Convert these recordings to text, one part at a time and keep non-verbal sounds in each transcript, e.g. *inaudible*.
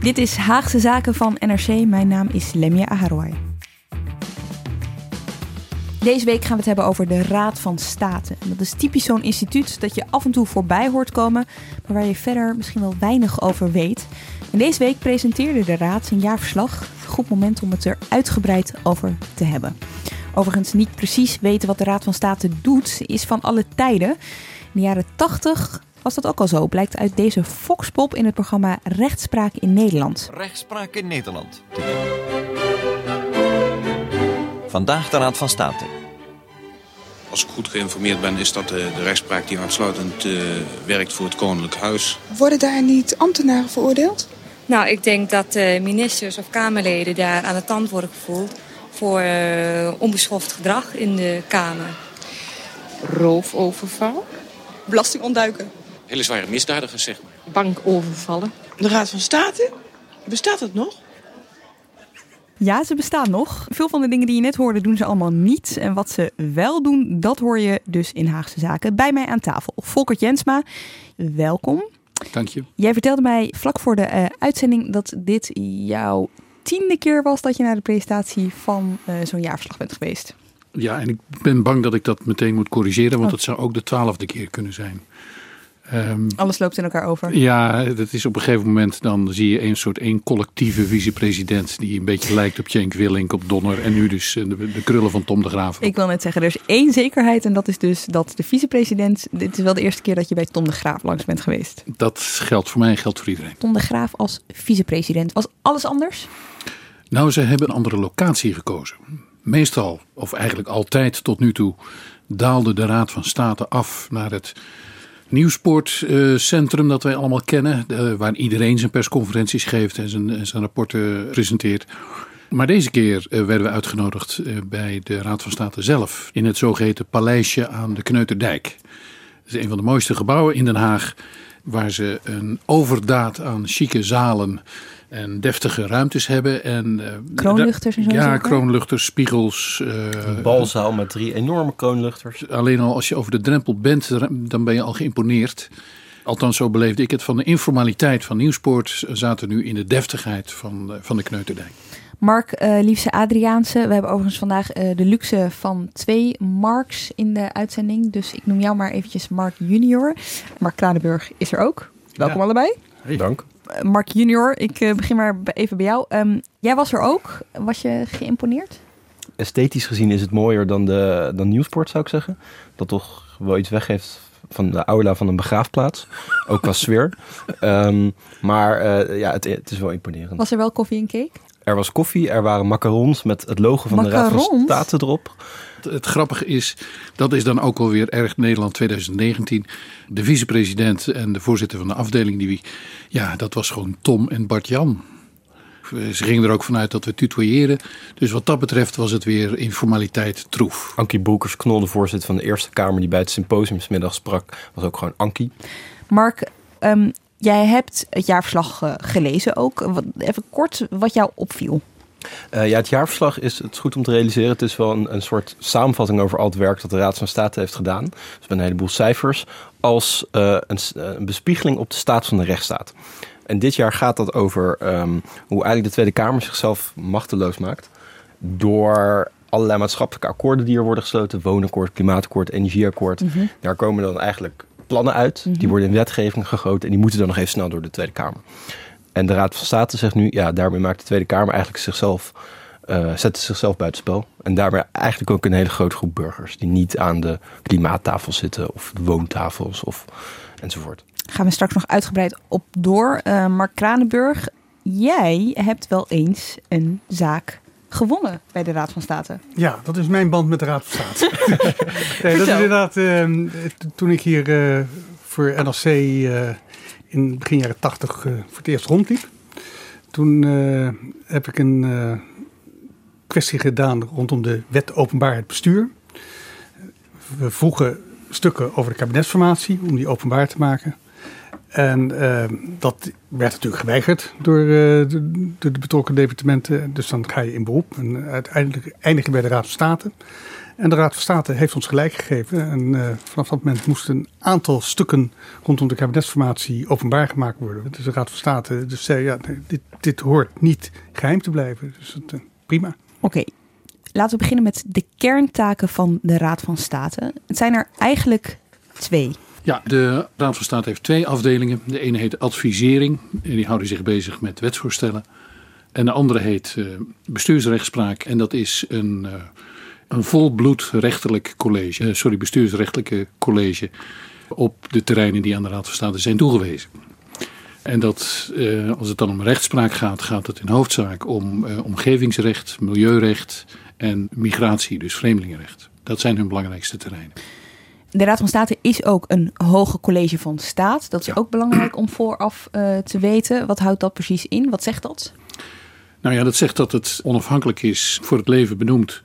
Dit is Haagse Zaken van NRC. Mijn naam is Lemia Aharoy. Deze week gaan we het hebben over de Raad van State. Dat is typisch zo'n instituut dat je af en toe voorbij hoort komen, maar waar je verder misschien wel weinig over weet. En deze week presenteerde de Raad zijn jaarverslag. Goed moment om het er uitgebreid over te hebben. Overigens niet precies weten wat de Raad van State doet, is van alle tijden. In de jaren 80 was dat ook al zo, blijkt uit deze Foxpop in het programma Rechtspraak in Nederland. Rechtspraak in Nederland. Vandaag de Raad van State. Als ik goed geïnformeerd ben, is dat de, de rechtspraak die uitsluitend uh, werkt voor het Koninklijk Huis. Worden daar niet ambtenaren veroordeeld? Nou, ik denk dat uh, ministers of Kamerleden daar aan de tand worden gevoeld voor uh, onbeschoft gedrag in de Kamer. Roofoverval? Belasting ontduiken. Hele zware misdadigers, zeg maar. Bankovervallen. De Raad van State? Bestaat het nog? Ja, ze bestaan nog. Veel van de dingen die je net hoorde doen ze allemaal niet. En wat ze wel doen, dat hoor je dus in Haagse Zaken. Bij mij aan tafel, Volkert Jensma. Welkom. Dank je. Jij vertelde mij vlak voor de uh, uitzending dat dit jouw tiende keer was dat je naar de presentatie van uh, zo'n jaarverslag bent geweest. Ja, en ik ben bang dat ik dat meteen moet corrigeren, want oh. dat zou ook de twaalfde keer kunnen zijn. Um, Alles loopt in elkaar over. Ja, dat is op een gegeven moment dan zie je een soort één collectieve vicepresident die een beetje lijkt op Cenk Willink, op Donner en nu dus de, de, krullen van Tom de Graaf. Ik wil net zeggen, er is één zekerheid en dat is dus dat de vicepresident, dit is wel de eerste keer dat je bij Tom de Graaf langs bent geweest. Dat geldt voor mij en geldt voor iedereen. Tom de Graaf als vicepresident, was alles anders? Nou, ze hebben een andere locatie gekozen. Meestal, of eigenlijk altijd tot nu toe, daalde de Raad van State af naar het nieuwsportcentrum dat wij allemaal kennen. waar iedereen zijn persconferenties geeft en zijn, zijn rapporten presenteert. Maar deze keer werden we uitgenodigd bij de Raad van State zelf. In het zogeheten Paleisje aan de Kneuterdijk. Dat is een van de mooiste gebouwen in Den Haag. Waar ze een overdaad aan chique zalen en deftige ruimtes hebben. En, uh, kroonluchters en zo? Ja, kroonluchters, spiegels. Uh, een balzaal met drie enorme kroonluchters. Alleen al als je over de drempel bent, dan ben je al geïmponeerd. Althans, zo beleefde ik het. Van de informaliteit van Nieuwsport zaten nu in de deftigheid van, van de Kneuterdijk. Mark, uh, liefste Adriaanse. We hebben overigens vandaag uh, de luxe van twee Marks in de uitzending. Dus ik noem jou maar eventjes Mark Junior. Mark Kranenburg is er ook. Welkom ja. allebei. Hey. Dank. Mark Junior, ik uh, begin maar even bij jou. Um, jij was er ook. Was je geïmponeerd? Esthetisch gezien is het mooier dan, de, dan Nieuwsport, zou ik zeggen. Dat toch wel iets weggeeft van de aula van een begraafplaats. Ook qua *laughs* sfeer. Um, maar uh, ja, het, het, is wel imponerend. Was er wel koffie en cake? Er was koffie, er waren macarons met het logo van macarons? de Raad van State erop. Het, het grappige is, dat is dan ook alweer erg Nederland 2019. De vicepresident en de voorzitter van de afdeling, die, ja, dat was gewoon Tom en Bart-Jan. Ze gingen er ook vanuit dat we tutoyeren. Dus wat dat betreft was het weer informaliteit troef. Ankie Broekers, knol, de voorzitter van de Eerste Kamer, die bij het symposiumsmiddag sprak, was ook gewoon Ankie. Mark, um, jij hebt het jaarverslag uh, gelezen ook. Even kort wat jou opviel. Uh, ja, het jaarverslag is, het is goed om te realiseren. Het is wel een, een soort samenvatting over al het werk dat de Raad van State heeft gedaan. Dus met een heleboel cijfers. Als uh, een, een, bespiegeling op de staat van de rechtsstaat. En dit jaar gaat dat over um, hoe eigenlijk de Tweede Kamer zichzelf machteloos maakt. Door allerlei maatschappelijke akkoorden die er worden gesloten. Woonakkoord, klimaatakkoord, energieakkoord. Mm -hmm. Daar komen dan eigenlijk plannen uit. Mm -hmm. Die worden in wetgeving gegoten. En die moeten dan nog even snel door de Tweede Kamer. En de Raad van State zegt nu, ja, daarmee maakt de Tweede Kamer eigenlijk zichzelf, uh, zet zichzelf buitenspel. En daarbij eigenlijk ook een hele grote groep burgers die niet aan de klimaattafel zitten of de woontafels of enzovoort. Gaan we straks nog uitgebreid op door. Uh, Mark Kranenburg, jij hebt wel eens een zaak gewonnen bij de Raad van State. Ja, dat is mijn band met de Raad van State. *laughs* nee, dat is inderdaad, uh, toen ik hier uh, voor NRC uh, in begin jaren tachtig uh, voor het eerst rondliep. Toen heb ik een kwestie gedaan rondom de wet openbaarheid bestuur. We vroegen stukken over de kabinetsformatie om die openbaar te maken. En uh, dat werd natuurlijk geweigerd door, uh, de, de, betrokken departementen. Dus dan ga je in beroep. En uiteindelijk eindig je bij de Raad van State. En de Raad van State heeft ons gelijk gegeven. En uh, vanaf dat moment moesten een aantal stukken rondom de kabinetsformatie openbaar gemaakt worden. Dus de Raad van State dus zei, ja, dit, dit hoort niet geheim te blijven. Dus prima. Oké, laten we beginnen met de kerntaken van de Raad van State. Het zijn er eigenlijk twee. Ja, de Raad van State heeft twee afdelingen. De ene heet advisering en die houden zich bezig met wetsvoorstellen. En de andere heet uh, bestuursrechtspraak en dat is een, uh, een volbloed rechterlijk college, uh, sorry, bestuursrechtelijke college op de terreinen die aan de Raad van State zijn toegewezen. En dat, als het dan om rechtspraak gaat, gaat het in hoofdzaak om omgevingsrecht, milieurecht en migratie, dus vreemdelingenrecht. Dat zijn hun belangrijkste terreinen. De Raad van State is ook een hoger college van staat. Dat is ja. ook belangrijk om vooraf uh, te weten. Wat houdt dat precies in? Wat zegt dat? Nou ja, dat zegt dat het onafhankelijk is, voor het leven benoemd,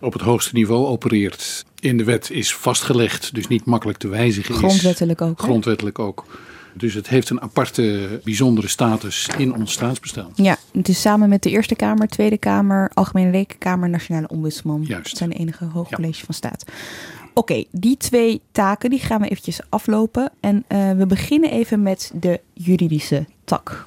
op het hoogste niveau opereert. In de wet is vastgelegd, dus niet makkelijk te wijzigen. Grondwettelijk ook. Hè? Grondwettelijk ook. Dus het heeft een aparte, bijzondere status in ons staatsbestaan. Ja, het is samen met de Eerste Kamer, Tweede Kamer, Algemene Rekenkamer, Nationale Ombudsman. Juist. Dat zijn de enige hoge college ja. van staat. Oké, okay, die twee taken die gaan we eventjes aflopen. En uh, we beginnen even met de juridische tak.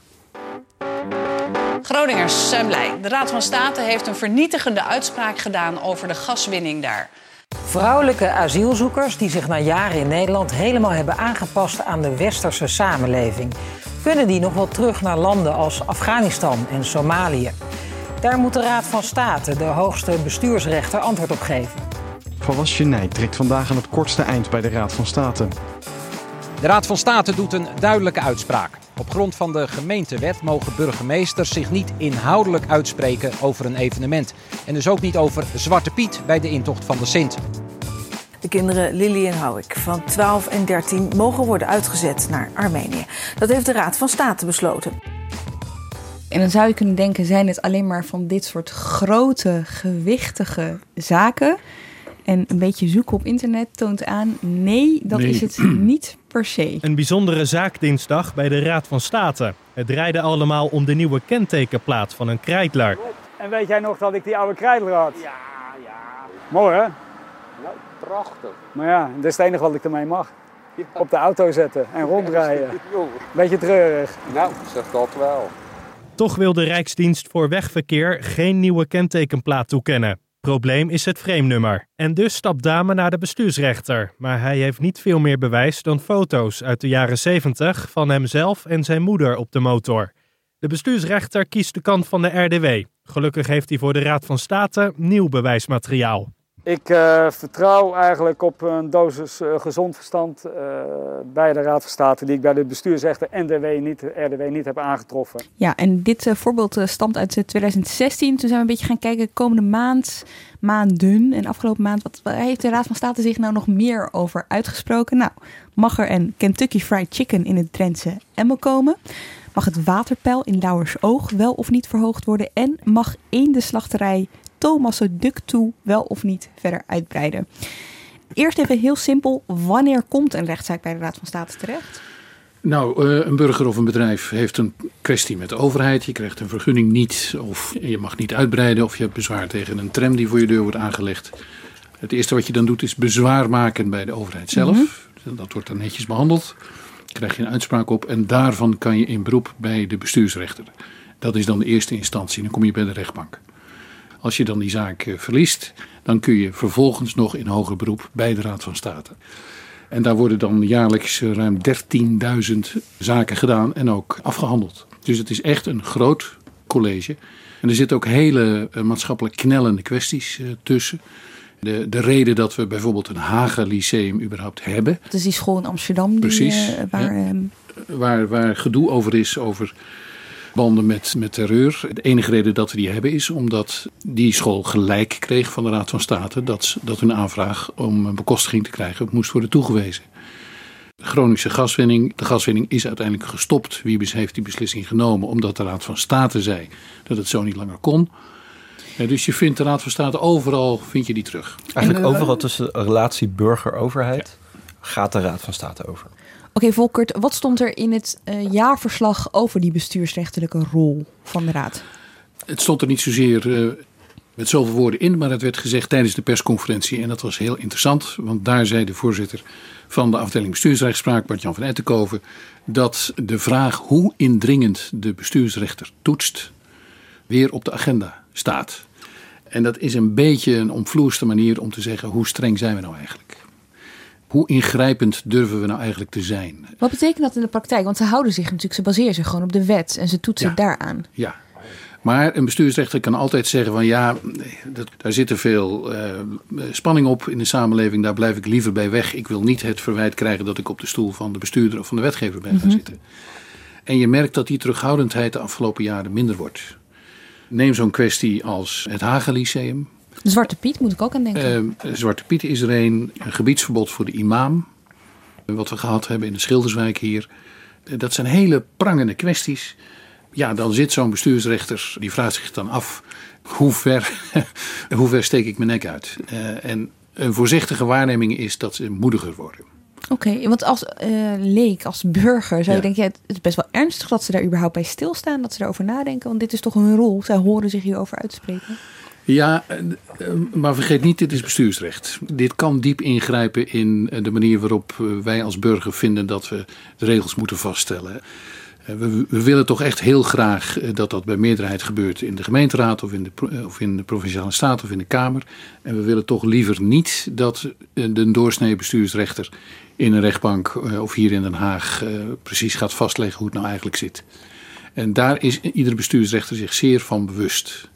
Groningers zijn blij. De Raad van State heeft een vernietigende uitspraak gedaan over de gaswinning daar. Vrouwelijke asielzoekers die zich na jaren in Nederland helemaal hebben aangepast aan de westerse samenleving. Kunnen die nog wel terug naar landen als Afghanistan en Somalië? Daar moet de Raad van State, de hoogste bestuursrechter, antwoord op geven. Van Genij trekt vandaag aan het kortste eind bij de Raad van State. De Raad van State doet een duidelijke uitspraak. Op grond van de gemeentewet mogen burgemeesters zich niet inhoudelijk uitspreken over een evenement. En dus ook niet over Zwarte Piet bij de intocht van de Sint. De kinderen Lily en Houik van 12 en 13 mogen worden uitgezet naar Armenië. Dat heeft de Raad van State besloten. En dan zou je kunnen denken, zijn het alleen maar van dit soort grote, gewichtige zaken? En een beetje zoeken op internet toont aan, nee, dat Nee. is het *clears throat* niet per se. Een bijzondere zaak dinsdag bij de Raad van State. Het draaide allemaal om de nieuwe kentekenplaat van een krijtler. En weet jij nog dat ik die oude krijtler had? Ja, ja. Mooi hè? Nou, prachtig. Maar ja, dat is het enige wat ik ermee mag. Op de auto zetten en rondrijden. Beetje treurig. Nou, zeg dat wel. Toch wil de Rijksdienst voor Wegverkeer geen nieuwe kentekenplaat toekennen. Probleem is het frame-nummer. En dus stapt Dame naar de bestuursrechter. Maar hij heeft niet veel meer bewijs dan foto's uit de jaren 70 van hemzelf en zijn moeder op de motor. De bestuursrechter kiest de kant van de RDW. Gelukkig heeft hij voor de Raad van State nieuw bewijsmateriaal. Ik eh, vertrouw eigenlijk op een dosis eh, gezond verstand eh, bij de Raad van State, die ik bij de bestuursrechter en de RDW niet, RDW niet heb aangetroffen. Ja, en dit voorbeeld stamt uit eh, 2016. Toen zijn we een beetje gaan kijken komende maand, maanden en afgelopen maand. Wat heeft de Raad van State zich nou nog meer over uitgesproken? Nou, mag er een Kentucky Fried Chicken in het Drentse Emmen komen? Mag het waterpeil in Lauwersoog wel of niet verhoogd worden? En mag slachterij Thomas Duk toe wel of niet verder uitbreiden? Eerst even heel simpel, wanneer komt een rechtszaak bij de Raad van State terecht? Nou, eh, een burger of een bedrijf heeft een kwestie met de overheid. Je krijgt een vergunning niet, of je mag niet uitbreiden, of je hebt bezwaar tegen een tram die voor je deur wordt aangelegd. Het eerste wat je dan doet is bezwaar maken bij de overheid zelf. Dat wordt dan netjes behandeld. Krijg je een uitspraak op en daarvan kan je in beroep bij de bestuursrechter. Dat is dan de eerste instantie. Dan kom je bij de rechtbank. Als je dan die zaak eh, verliest, dan kun je vervolgens nog in hoger beroep bij de Raad van State. En daar worden dan jaarlijks eh, ruim 13.000 zaken gedaan en ook afgehandeld. Dus het is echt een groot college. En er zitten ook hele eh, maatschappelijk knellende kwesties tussen. De, de reden dat we bijvoorbeeld een Haga Lyceum überhaupt hebben. Is die school in Amsterdam die, waar... ja. ehm, waar, waar gedoe over is, over banden met, met terreur. De enige reden dat we die hebben is omdat die school gelijk kreeg van de Raad van State dat, dat hun aanvraag om een bekostiging te krijgen moest worden toegewezen. Groningse gaswinning. De gaswinning is uiteindelijk gestopt. Wiebes heeft die beslissing genomen omdat de Raad van State zei dat het zo niet langer kon. Ja, dus je vindt de Raad van State overal vind je die terug. Eigenlijk overal tussen de relatie burger-overheid gaat de Raad van State over. Oké, Volkert, wat stond er in het uh, jaarverslag over die bestuursrechtelijke rol van de Raad? Het stond er niet zozeer uh, met zoveel woorden in, maar het werd gezegd tijdens de persconferentie. En dat was heel interessant, want daar zei de voorzitter van de afdeling bestuursrechtspraak, Bart-Jan van Ettenkoven, dat de vraag hoe indringend de bestuursrechter toetst, weer op de agenda staat. En dat is een beetje een omvloerste manier om te zeggen hoe streng zijn we nou eigenlijk. Hoe ingrijpend durven we nou eigenlijk te zijn? Wat betekent dat in de praktijk? Want ze houden zich natuurlijk, ze baseren zich gewoon op de wet en ze toetsen ja. daaraan. Ja, maar een bestuursrechter kan altijd zeggen van ja, dat, daar zit er veel uh, spanning op in de samenleving. Daar blijf ik liever bij weg. Ik wil niet het verwijt krijgen dat ik op de stoel van de bestuurder of van de wetgever ben gaan Mhm. zitten. En je merkt dat die terughoudendheid de afgelopen jaren minder wordt. Neem zo'n kwestie als het Hagen Lyceum. Zwarte Piet moet ik ook aan denken. Uh, Zwarte Piet is er een, een gebiedsverbod voor de imam. Wat we gehad hebben in de Schilderswijk hier. Dat zijn hele prangende kwesties. Ja, dan zit zo'n bestuursrechter, die vraagt zich dan af: hoe ver, *laughs* hoe ver steek ik mijn nek uit? Uh, en een voorzichtige waarneming is dat ze moediger worden. Oké, okay, want als uh, leek, als burger, zou je ja. denken: ja, het is best wel ernstig dat ze daar überhaupt bij stilstaan, dat ze daarover nadenken, want dit is toch hun rol. Zij horen zich hierover uitspreken. Ja, maar vergeet niet, dit is bestuursrecht. Dit kan diep ingrijpen in de manier waarop wij als burger vinden dat we de regels moeten vaststellen. We, we, willen toch echt heel graag dat dat bij meerderheid gebeurt in de gemeenteraad of in de, of in de provinciale staat of in de Kamer. En we willen toch liever niet dat de doorsnee bestuursrechter in een rechtbank of hier in Den Haag precies gaat vastleggen hoe het nou eigenlijk zit. En daar is iedere bestuursrechter zich zeer van bewust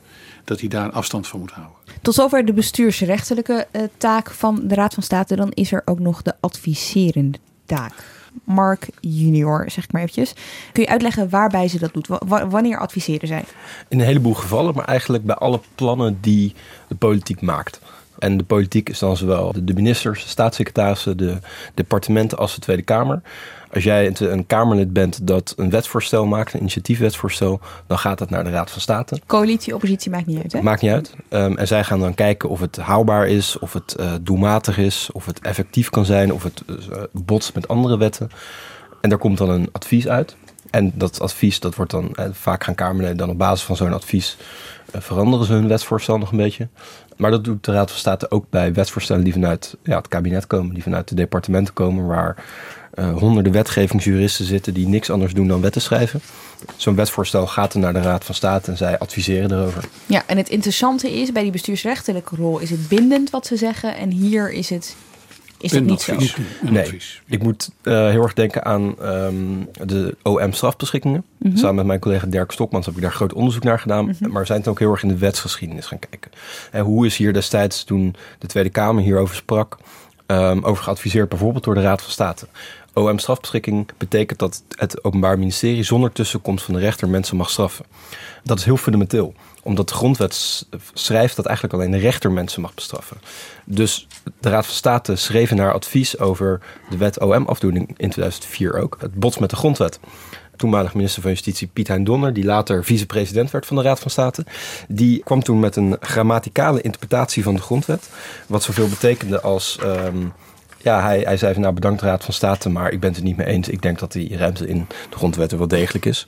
dat hij daar afstand van moet houden. Tot zover de bestuursrechtelijke uh, taak van de Raad van State. Dan is er ook nog de adviserende taak. Mark junior, zeg ik maar eventjes. Kun je uitleggen waarbij ze dat doet? W wanneer adviseren zij? In een heleboel gevallen, maar eigenlijk bij alle plannen die de politiek maakt. En de politiek is dan zowel de ministers, de staatssecretarissen, de departementen als de Tweede Kamer. Als jij een Kamerlid bent dat een wetsvoorstel maakt, een initiatiefwetsvoorstel, dan gaat dat naar de Raad van State. Coalitie, oppositie maakt niet uit, hè? Maakt niet uit. Um, en zij gaan dan kijken of het haalbaar is, of het uh, doelmatig is, of het effectief kan zijn, of het uh, botst met andere wetten. En daar komt dan een advies uit. En dat advies, dat wordt dan, uh, vaak gaan Kamerleden dan op basis van zo'n advies veranderen ze hun wetsvoorstel nog een beetje. Maar dat doet de Raad van State ook bij wetsvoorstellen die vanuit ja, het kabinet komen, die vanuit de departementen komen, waar uh, honderden wetgevingsjuristen zitten die niks anders doen dan wetten schrijven. Zo'n wetsvoorstel gaat er naar de Raad van State en zij adviseren erover. Ja, en het interessante is, bij die bestuursrechtelijke rol is het bindend wat ze zeggen en hier is het is dat niet zo? Nee, ik moet uh, heel erg denken aan um, de OM-strafbeschikkingen. Mm -hmm. Samen met mijn collega Dirk Stokmans heb ik daar groot onderzoek naar gedaan. Mm -hmm. Maar we zijn het ook heel erg in de wetsgeschiedenis gaan kijken. En hoe is hier destijds, toen de Tweede Kamer hierover sprak, um, over geadviseerd, bijvoorbeeld door de Raad van State. OM-strafbeschikking betekent dat het Openbaar Ministerie zonder tussenkomst van de rechter mensen mag straffen. Dat is heel fundamenteel, omdat de grondwet schrijft dat eigenlijk alleen de rechter mensen mag bestraffen. Dus de Raad van State schreef in haar advies over de wet OM-afdoening in 2004 ook. Het bots met de grondwet. Toenmalig minister van Justitie Piet Hein Donner, die later vicepresident werd van de Raad van State, die kwam toen met een grammaticale interpretatie van de grondwet. Wat zoveel betekende als. Um, ja, hij, hij zei van nou bedankt Raad van State, maar ik ben het er niet mee eens. Ik denk dat die ruimte in de grondwet er wel degelijk is.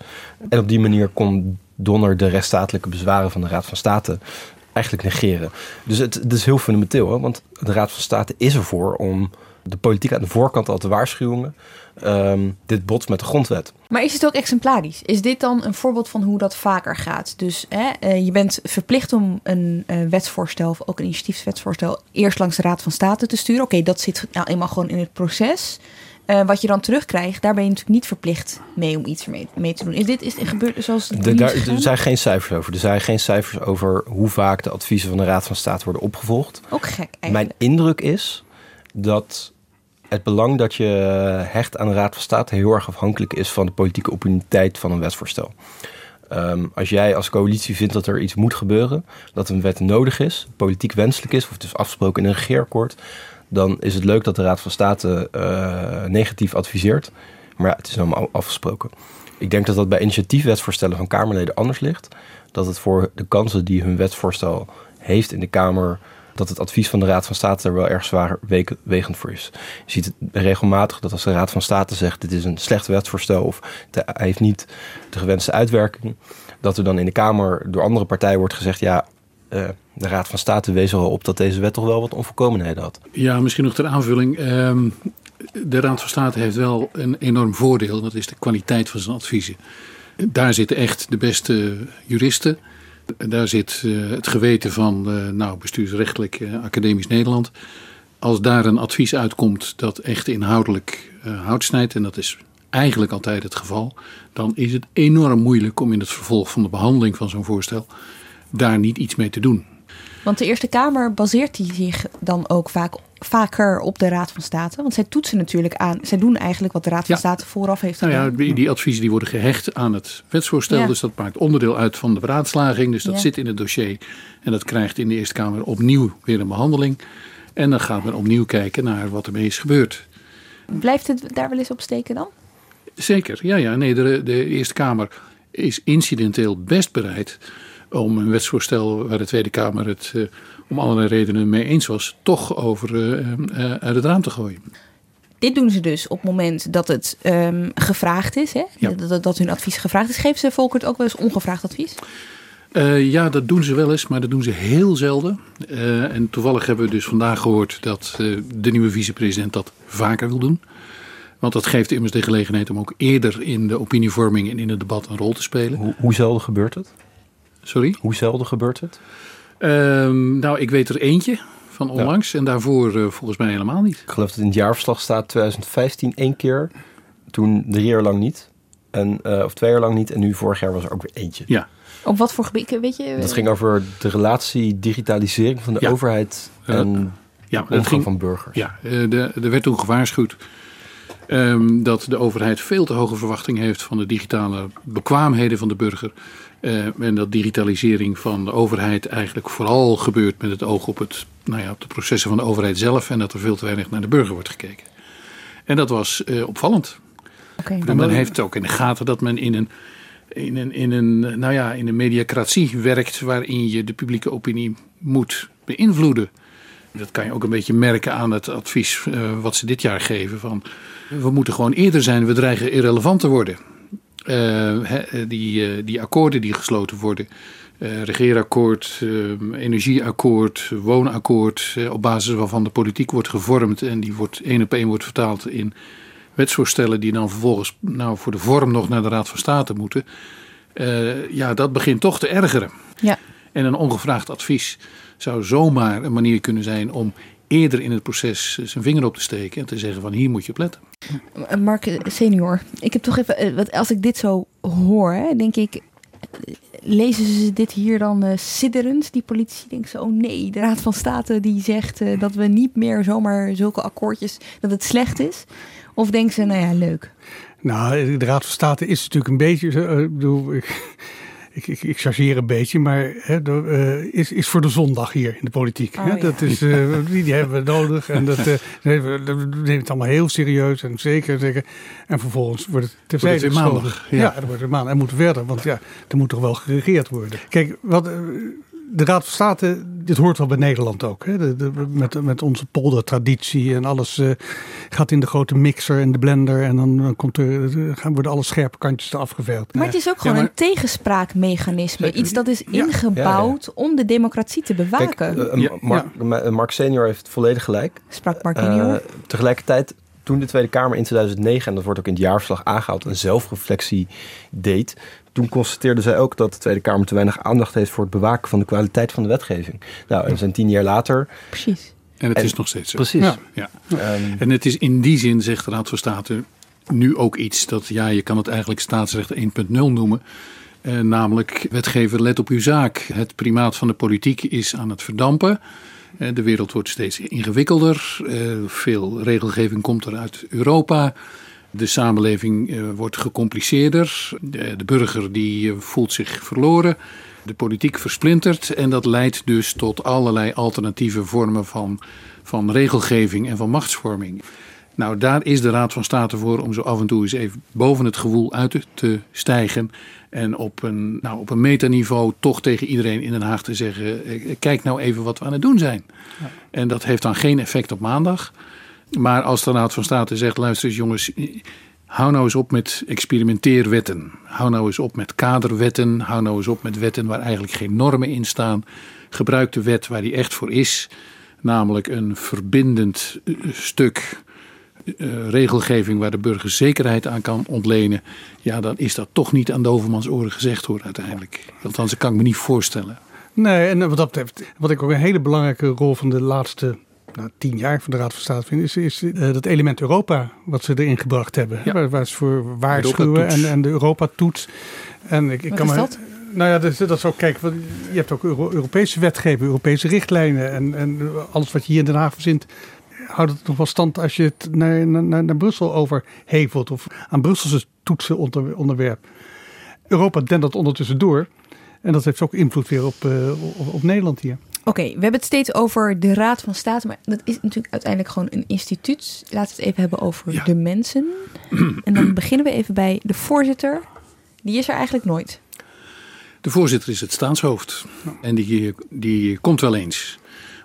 En op die manier kon Donner de rechtsstatelijke bezwaren van de Raad van State eigenlijk negeren. Dus het, is heel fundamenteel, want de Raad van State is ervoor om de politiek aan de voorkant al te waarschuwen. Um, dit botst met de grondwet. Maar is het ook exemplarisch? Is dit dan een voorbeeld van hoe dat vaker gaat? Dus hè, je bent verplicht om een uh, wetsvoorstel of ook een initiatiefswetsvoorstel eerst langs de Raad van State te sturen. Oké, okay, dat zit nou eenmaal gewoon in het proces. Uh, wat je dan terugkrijgt, daar ben je natuurlijk niet verplicht mee om iets mee, mee te doen. Is dit is gebeurd zoals het de, daar, Er zijn geen cijfers over. Er zijn geen cijfers over hoe vaak de adviezen van de Raad van State worden opgevolgd. Ook gek eigenlijk. Mijn indruk is dat het belang dat je hecht aan de Raad van State heel erg afhankelijk is van de politieke opportuniteit van een wetsvoorstel. Um, als jij als coalitie vindt dat er iets moet gebeuren, dat een wet nodig is, politiek wenselijk is, of het is afgesproken in een regeerakkoord, dan is het leuk dat de Raad van State uh, negatief adviseert. Maar ja, het is allemaal afgesproken. Ik denk dat dat bij initiatiefwetsvoorstellen van Kamerleden anders ligt. Dat het voor de kansen die hun wetsvoorstel heeft in de Kamer dat het advies van de Raad van State er wel erg zwaar wegend voor is. Je ziet het regelmatig dat als de Raad van State zegt: dit is een slecht wetsvoorstel of hij heeft niet de gewenste uitwerking, dat er dan in de Kamer door andere partijen wordt gezegd: ja, uh, de Raad van State wees al op dat deze wet toch wel wat onvolkomenheden had. Ja, misschien nog ter aanvulling. Um, de Raad van State heeft wel een enorm voordeel, dat is de kwaliteit van zijn adviezen. Daar zitten echt de beste juristen. Daar zit uh, het geweten van uh, nou, bestuursrechtelijk uh, academisch Nederland. Als daar een advies uitkomt dat echt inhoudelijk hout snijdt, en dat is eigenlijk altijd het geval, dan is het enorm moeilijk om in het vervolg van de behandeling van zo'n voorstel daar niet iets mee te doen. Want de Eerste Kamer baseert die zich dan ook vaak, vaker op de Raad van State. Want zij toetsen natuurlijk aan, zij doen eigenlijk wat de Raad van State vooraf heeft gedaan. Nou ja, die, die, adviezen die worden gehecht aan het wetsvoorstel. Ja. Dus dat maakt onderdeel uit van de beraadslaging. Dus dat ja. zit in het dossier. En dat krijgt in de Eerste Kamer opnieuw weer een behandeling. En dan gaat men opnieuw kijken naar wat ermee is gebeurd. Blijft het daar wel eens op steken dan? Zeker, ja, ja. Nee, de, de Eerste Kamer is incidenteel best bereid om een wetsvoorstel waar de Tweede Kamer het uh, om allerlei redenen mee eens was, toch over uh, uh, uit het raam te gooien. Dit doen ze dus op het moment dat het um, gevraagd is, hè? Ja. Dat, dat, hun advies gevraagd is. Geven ze Volkert ook wel eens ongevraagd advies? ja, dat doen ze wel eens, maar dat doen ze heel zelden. en toevallig hebben we dus vandaag gehoord dat de nieuwe vicepresident dat vaker wil doen. Want dat geeft immers de gelegenheid om ook eerder in de opinievorming en in het debat een rol te spelen. Hoe, hoe zelden gebeurt het? Sorry? Hoe zelden gebeurt het? Um, nou, ik weet er eentje van onlangs ja. en daarvoor uh, volgens mij helemaal niet. Ik geloof dat in het jaarverslag staat 2015 één keer, toen drie jaar lang niet. En, uh, of twee jaar lang niet en nu vorig jaar was er ook weer eentje. Ja. Op wat voor gebied, weet je? Dat ging over de relatie digitalisering van de ja. overheid en ja, de omgang ging, van burgers. Ja, de, er werd toen gewaarschuwd um, dat de overheid veel te hoge verwachtingen heeft van de digitale bekwaamheden van de burger. Uh, en dat digitalisering van de overheid eigenlijk vooral gebeurt met het oog op, het, nou ja, op de processen van de overheid zelf. En dat er veel te weinig naar de burger wordt gekeken. En dat was uh, opvallend. Okay, en men heeft ook in de gaten dat men in een, in, een, in, een, nou ja, in een mediacratie werkt waarin je de publieke opinie moet beïnvloeden. Dat kan je ook een beetje merken aan het advies uh, wat ze dit jaar geven. Van, we moeten gewoon eerder zijn, we dreigen irrelevant te worden. Uh, he, die, uh, die akkoorden die gesloten worden. Uh, regeerakkoord, energieakkoord, woonakkoord. op basis waarvan de politiek wordt gevormd. En die wordt één op één wordt vertaald in wetsvoorstellen. Die dan vervolgens nou, voor de vorm nog naar de Raad van State moeten. ja, dat begint toch te ergeren. Ja. En een ongevraagd advies zou zomaar een manier kunnen zijn om eerder in het proces zijn vinger op te steken en te zeggen van hier moet je op letten. Mark senior, ik heb toch even, wat als ik dit zo hoor, hè, denk ik, lezen ze dit hier dan uh, sidderend? Die politici denken zo, oh nee, de Raad van State die zegt uh, dat we niet meer zomaar zulke akkoordjes, dat het slecht is. Of denken ze, nou ja, leuk. Nou, de Raad van State is natuurlijk een beetje, uh, ik bedoel, ik, ik, ik chargeer een beetje, maar hè, uh, is, is voor de zondag hier in de politiek. Oh, hè? ja. Dat is, uh, *laughs* die, die hebben we nodig en dat, uh, we nemen het allemaal heel serieus en zeker, zeker. En vervolgens wordt het terzijde het maandag. Ja. ja, dan wordt het maandag. En moet verder, want ja, er moet toch wel geregeerd worden. Kijk, wat de Raad van State, dit hoort wel bij Nederland ook. Hè? De, de, met, met onze poldertraditie en alles uh, gaat in de grote mixer en de blender. En dan, dan komt er, gaan worden alle scherpe kantjes eraf geveegd. Maar het is ook gewoon ja, maar, een tegenspraakmechanisme. Iets dat is ingebouwd ja, ja, om de democratie te bewaken. Kijk, uh, Mark, Mark, senior heeft volledig gelijk. Sprak Mark junior. Uh, tegelijkertijd toen de Tweede Kamer in 2009, en dat wordt ook in het jaarverslag aangehaald, een zelfreflectie deed, toen constateerde zij ook dat de Tweede Kamer te weinig aandacht heeft voor het bewaken van de kwaliteit van de wetgeving. Nou, en we zijn tien jaar later. Precies. En het en, is nog steeds zo. Precies. Ja. ja. Um, en het is in die zin, zegt de Raad van State, nu ook iets dat, ja, je kan het eigenlijk staatsrecht 1.0 noemen. Uh, namelijk, wetgever, let op uw zaak. Het primaat van de politiek is aan het verdampen. Uh, de wereld wordt steeds ingewikkelder. Uh, veel regelgeving komt er uit Europa. De samenleving uh, wordt gecompliceerder. De, de, burger die uh, voelt zich verloren. de politiek versplintert en dat leidt dus tot allerlei alternatieve vormen van, van regelgeving en van machtsvorming. Nou, daar is de Raad van State voor om zo af en toe eens even boven het gewoel uit te stijgen. En op een, nou, op een metaniveau toch tegen iedereen in Den Haag te zeggen: eh, kijk nou even wat we aan het doen zijn. Ja. En dat heeft dan geen effect op maandag. Maar als de Raad van State zegt: luister eens jongens, hou nou eens op met experimenteerwetten. Hou nou eens op met kaderwetten. Hou nou eens op met wetten waar eigenlijk geen normen in staan. Gebruik de wet waar die echt voor is. Namelijk een verbindend eh, stuk uh, regelgeving waar de burger zekerheid aan kan ontlenen. Ja, dan is dat toch niet aan de overmans oren gezegd hoor uiteindelijk. Althans, dat kan ik me niet voorstellen. Nee, en wat dat betreft, wat ik ook een hele belangrijke rol van de laatste nou, tien jaar van de Raad van State vind, is, is uh, dat element Europa wat ze erin gebracht hebben. Ja. Waar, waar ze voor waarschuwen en, en de Europa-toets. En ik, ik wat kan is me, dat? Nou ja, dat, dat is ook, kijk, je hebt ook Euro Europese wetgeving, Europese richtlijnen en, en alles wat je hier in Den Haag verzint, houdt het nog wel stand als je het naar, naar, naar Brussel overhevelt of aan Brusselse toetsen onder, onderwerp. Europa dendert ondertussen door. En dat heeft ook invloed weer op, uh, op, op, Nederland hier. Oké, okay, we hebben het steeds over de Raad van State, maar dat is natuurlijk uiteindelijk gewoon een instituut. Laten we het even hebben over ja. de mensen. en dan *clears throat* beginnen we even bij de voorzitter. Die is er eigenlijk nooit. De voorzitter is het staatshoofd. En die, die komt wel eens.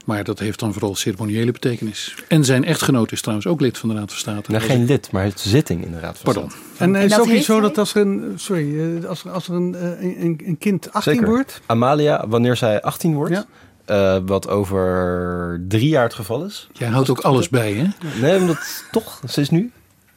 Maar dat heeft dan vooral ceremoniële betekenis. En zijn echtgenoot is trouwens ook lid van de Raad van State. Nou, geen lid, maar het zitting in de Raad van Pardon. State. En, en is het ook niet zo dat als er een, sorry, als er, als er een, een, een kind 18 Zeker. wordt? Amalia, wanneer zij 18 wordt, ja. Uh, wat over drie jaar het geval is. Jij houdt ook alles bij, hè? Nee, omdat toch, ze is nu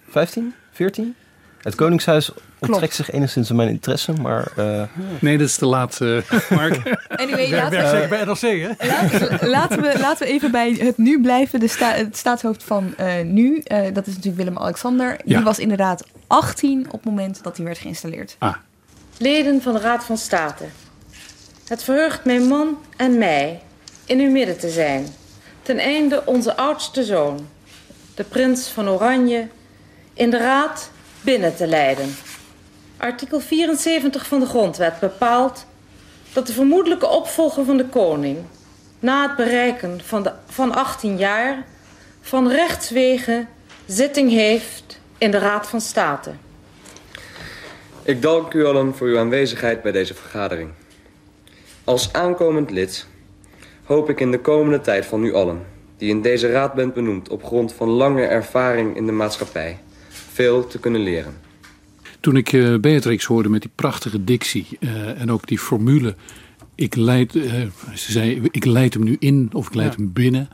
15, 14. Het Koningshuis onttrekt zich enigszins aan mijn interesse, maar... Uh... Nee, dat is te laat, uh, *laughs* Mark. Anyway, laten, zeker bij NRC, hè? Laten, laten, we, laten we even bij het nu blijven. De sta, het staatshoofd van uh, nu, dat is natuurlijk Willem-Alexander. Ja. Die was inderdaad 18 op het moment dat hij werd geïnstalleerd. Ah. Leden van de Raad van State. Het verheugt mijn man en mij in uw midden te zijn. Ten einde onze oudste zoon, de prins van Oranje, in de Raad binnen te leiden. Artikel 74 van de Grondwet bepaalt dat de vermoedelijke opvolger van de koning na het bereiken van, de, van 18 jaar van rechtswege zitting heeft in de Raad van State. Ik dank u allen voor uw aanwezigheid bij deze vergadering. Als aankomend lid hoop ik in de komende tijd van u allen, die in deze raad bent benoemd op grond van lange ervaring in de maatschappij, veel te kunnen leren. Toen ik uh, Beatrix hoorde met die prachtige dictie uh, en ook die formule, ik leid, uh, ze zei, ik leid hem nu in of ik leid ja. hem binnen.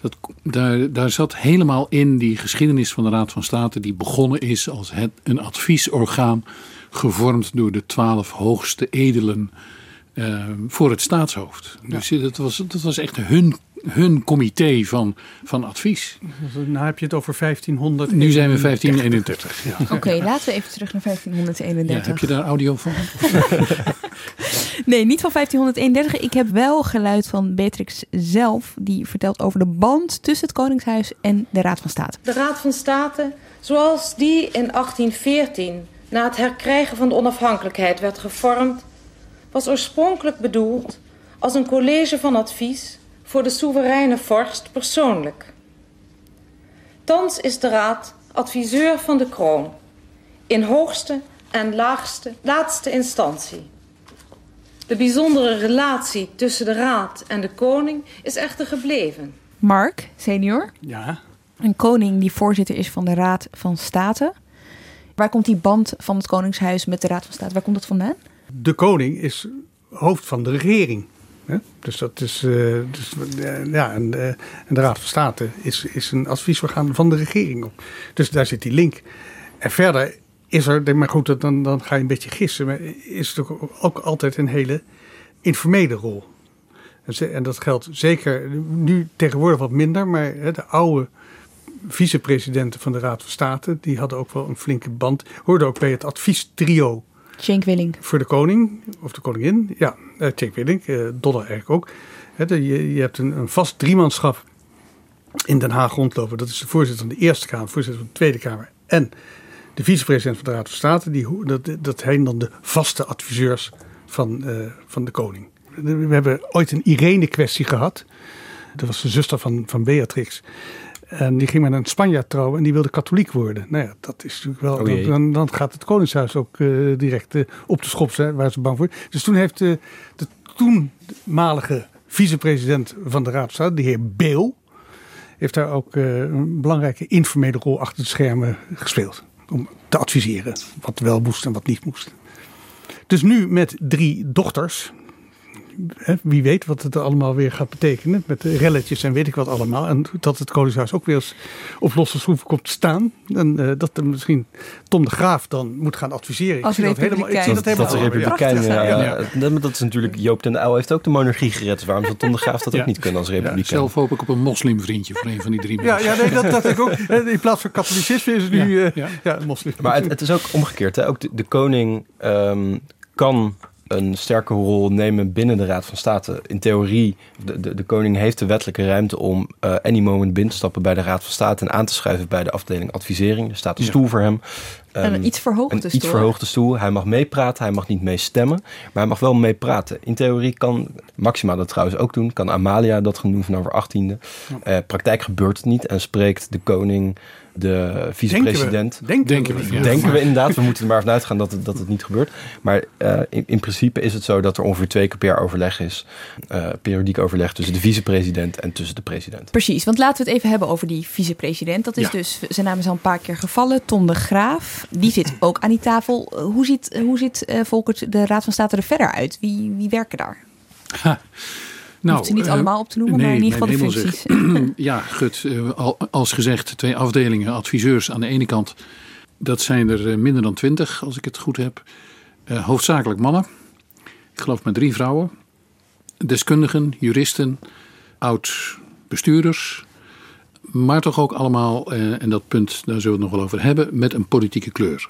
Dat, daar, daar zat helemaal in die geschiedenis van de Raad van State, die begonnen is als het, een adviesorgaan, gevormd door de twaalf hoogste edelen uh, voor het staatshoofd. Ja. Dus dat was, dat was echt hun, hun comité van, van advies. Nou heb je het over 1500. Nu zijn we 1531. Ja. Oké, okay, laten we even terug naar 1531. Ja, heb je daar audio van? *laughs* nee, niet van 1531. Ik heb wel geluid van Beatrix zelf. Die vertelt over de band tussen het Koningshuis en de Raad van State. De Raad van State, zoals die in 1814 na het herkrijgen van de onafhankelijkheid werd gevormd, was oorspronkelijk bedoeld als een college van advies voor de soevereine vorst persoonlijk. Thans is de raad adviseur van de kroon in hoogste en laagste, laatste instantie. De bijzondere relatie tussen de raad en de koning is echter gebleven. Mark, senior. Ja. Een koning die voorzitter is van de Raad van State. Waar komt die band van het Koningshuis met de Raad van State? Waar komt dat vandaan? De koning is hoofd van de regering. Hè? Dus dat is. Uh, dus, uh, ja, en, uh, en, de Raad van State is, is een adviesorgaan van de regering. Op. Dus daar zit die link. En verder is er, maar goed, dan, dan ga je een beetje gissen, maar is er ook altijd een hele informele rol. En dat geldt zeker nu tegenwoordig wat minder, maar de oude vicepresidenten van de Raad van State, die hadden ook wel een flinke band, hoorden ook bij het adviestrio. Cenk. Voor de koning, of de koningin, ja, uh, Cenk Willink, Donner eigenlijk ook. Je, je, hebt een, een vast driemanschap in Den Haag rondlopen. Dat is de voorzitter van de Eerste Kamer, voorzitter van de Tweede Kamer en de vicepresident van de Raad van State. Die, dat, dat heen dan de vaste adviseurs van, eh, van de koning. We hebben ooit een Irene-kwestie gehad. Dat was de zuster van, van Beatrix. En die ging met een Spanjaard trouwen en die wilde katholiek worden. Nou ja, dat is natuurlijk wel. Oh dan, dan gaat het Koningshuis ook eh, direct eh, op de schop zijn, waar ze bang voor. Dus toen heeft eh, de toenmalige vicepresident van de Raad van State, de heer Beel, heeft daar ook een belangrijke informele rol achter de schermen gespeeld. Om te adviseren wat wel moest en wat niet moest. Dus nu met drie dochters. Hè, Wie weet wat het allemaal weer gaat betekenen. Met de relletjes en weet ik wat allemaal. En dat het Koningshuis ook weer eens op losse schroeven komt te staan. En eh, dat er misschien Tom de Graaf dan moet gaan adviseren. Ik Als zie dat helemaal, ik zie dat. Prachtig, ja, ja. ja. Dat, dat is natuurlijk. Joop den Uyl heeft ook de monarchie gered. Waarom zou Tom de Graaf dat Ja. ook niet kunnen als Republikein? Zelf hoop ik op een moslimvriendje voor een van die drie Ja, mensen. ja nee, dat, dat ik ook. In plaats van katholicisme is het nu eh, Ja, ja, moslim. Maar het, het is ook omgekeerd. Hè? Ook de, de koning ehm, kan een sterke rol nemen binnen de Raad van State. In theorie, de, de, de koning heeft de wettelijke ruimte om eh any moment binnen te stappen bij de Raad van State en aan te schrijven bij de afdeling advisering. Er staat een Ja. stoel voor hem. En een Ehm, iets verhoogde een stoel, iets verhoogde stoel. Hij mag meepraten, hij mag niet meestemmen, maar hij mag wel meepraten. In theorie kan Maxima dat trouwens ook doen. Kan Amalia dat gaan doen vanaf haar achttiende. Eh praktijk gebeurt het niet en spreekt de koning, de vicepresident. Denken we. Denken we, ja. Denken we inderdaad. We moeten er maar vanuit gaan dat het, dat het niet gebeurt. Maar eh, in, in principe is het zo dat er ongeveer twee keer per jaar overleg is. eh, periodiek overleg tussen de vicepresident en tussen de president. Precies, want laten we het even hebben over die vicepresident. Dat is Ja. dus, zijn naam is al een paar keer gevallen, Tom de Graaf. Die zit ook aan die tafel. Eh, Hoe ziet, hoe ziet eh, Volkert de Raad van State er verder uit? Wie, wie werken daar? *laughs* Nou, hoeft ze niet eh, allemaal op te noemen, maar in ieder geval de functies. *clears throat* ja, gut. eh, al- als gezegd, twee afdelingen, adviseurs aan de ene kant. Dat zijn er eh, minder dan twintig, als ik het goed heb. Hoofdzakelijk mannen. Ik geloof met drie vrouwen. Deskundigen, juristen, oud-bestuurders. Maar toch ook allemaal, en dat punt, daar zullen we het nog wel over hebben, met een politieke kleur.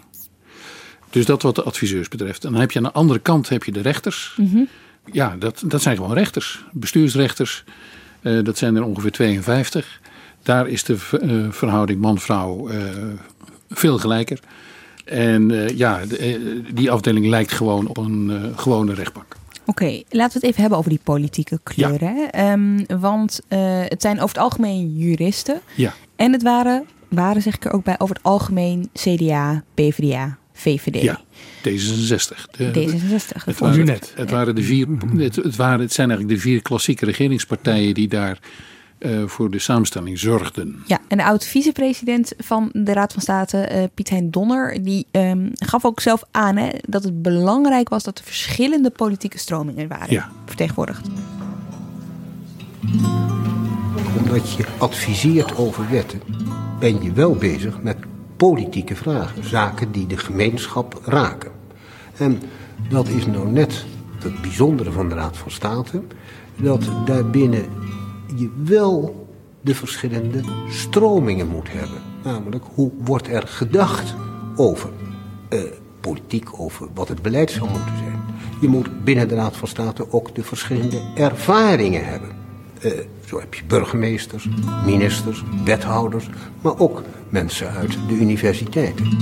Dus dat wat de adviseurs betreft. En dan heb je aan de andere kant heb je de rechters. Mhm. Ja, dat, dat zijn gewoon rechters. Bestuursrechters. Eh, dat zijn er ongeveer 52. Daar is de eh, verhouding man-vrouw eh, veel gelijker. En ja, de- die afdeling lijkt gewoon op een gewone rechtbank. Oké, laten we het even hebben over die politieke kleuren. Ehm, want het zijn over het algemeen juristen. Ja. En het waren, waren zeg ik er ook bij, over het algemeen CDA, PvdA, VVD. Ja, D66. De- D66, dat Het vond waren, u het, het waren de vier, het, het, waren, het zijn eigenlijk de vier klassieke regeringspartijen die daar eh, voor de samenstelling zorgden. Ja, en de oud-vicepresident van de Raad van State, eh, Piet Hein Donner, die ehm, gaf ook zelf aan hè, dat het belangrijk was dat er verschillende politieke stromingen waren Ja. vertegenwoordigd. Omdat je adviseert over wetten, ben je wel bezig met politieke vragen. Zaken die de gemeenschap raken. En dat is nou net het bijzondere van de Raad van State. Dat daarbinnen je wel de verschillende stromingen moet hebben. Namelijk, hoe wordt er gedacht over eh, politiek, over wat het beleid zou moeten zijn. Je moet binnen de Raad van State ook de verschillende ervaringen hebben. Eh, zo heb je burgemeesters, ministers, wethouders, maar ook mensen uit de universiteiten.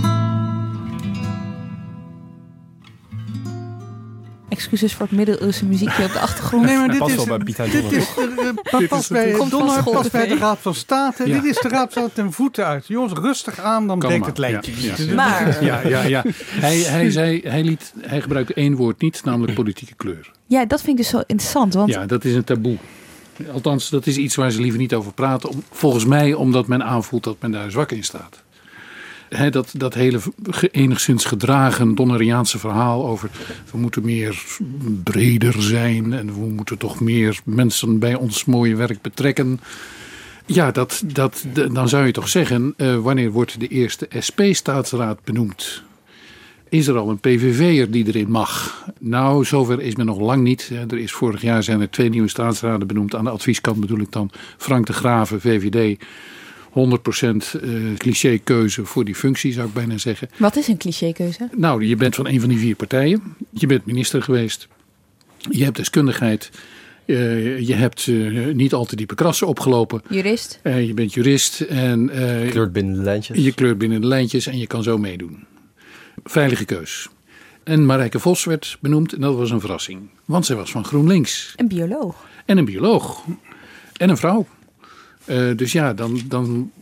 Excuses voor het middeleeuwse muziekje op de achtergrond. Nee, maar dit Past is, wel bij Piet Hein dit is, eh, eh, Dit is past bij Donner, past bij de Raad van State. Ja. Dit is de Raad van State ten voeten uit. Jongens, rustig aan, dan breekt het lijntje. Ja. Maar- Ja, ja, ja. Hij, hij, zei, hij, liet, hij gebruikte één woord niet, namelijk politieke kleur. Ja, dat vind ik dus zo interessant. Want Ja, dat is een taboe. Althans, dat is iets waar ze liever niet over praten. Volgens mij omdat men aanvoelt dat men daar zwak in staat. Dat, dat hele enigszins gedragen Donneriaanse verhaal over... we moeten meer breder zijn en we moeten toch meer mensen bij ons mooie werk betrekken. Ja, dat, dat, dan zou je toch zeggen, eh, wanneer wordt de eerste SP-staatsraad benoemd? Is er al een PVV'er die erin mag? Nou, zover is men nog lang niet. Er is vorig jaar zijn er twee nieuwe staatsraden benoemd. Aan de advieskant bedoel ik dan Frank de Graven, VVD. 100% eh clichékeuze voor die functie, zou ik bijna zeggen. wat is een clichékeuze? Nou, je bent van een van die vier partijen. Je bent minister geweest. Je hebt deskundigheid. Eh, je hebt eh, niet al te diepe krassen opgelopen. Jurist? Eh, je bent jurist en eh, Kleurt binnen de lijntjes. je kleurt binnen de lijntjes en je kan zo meedoen. Veilige keus. En Marijke Vos werd benoemd en dat was een verrassing. Want zij was van GroenLinks. Een bioloog. En een bioloog. En een vrouw. Uh, dus ja, dan, dan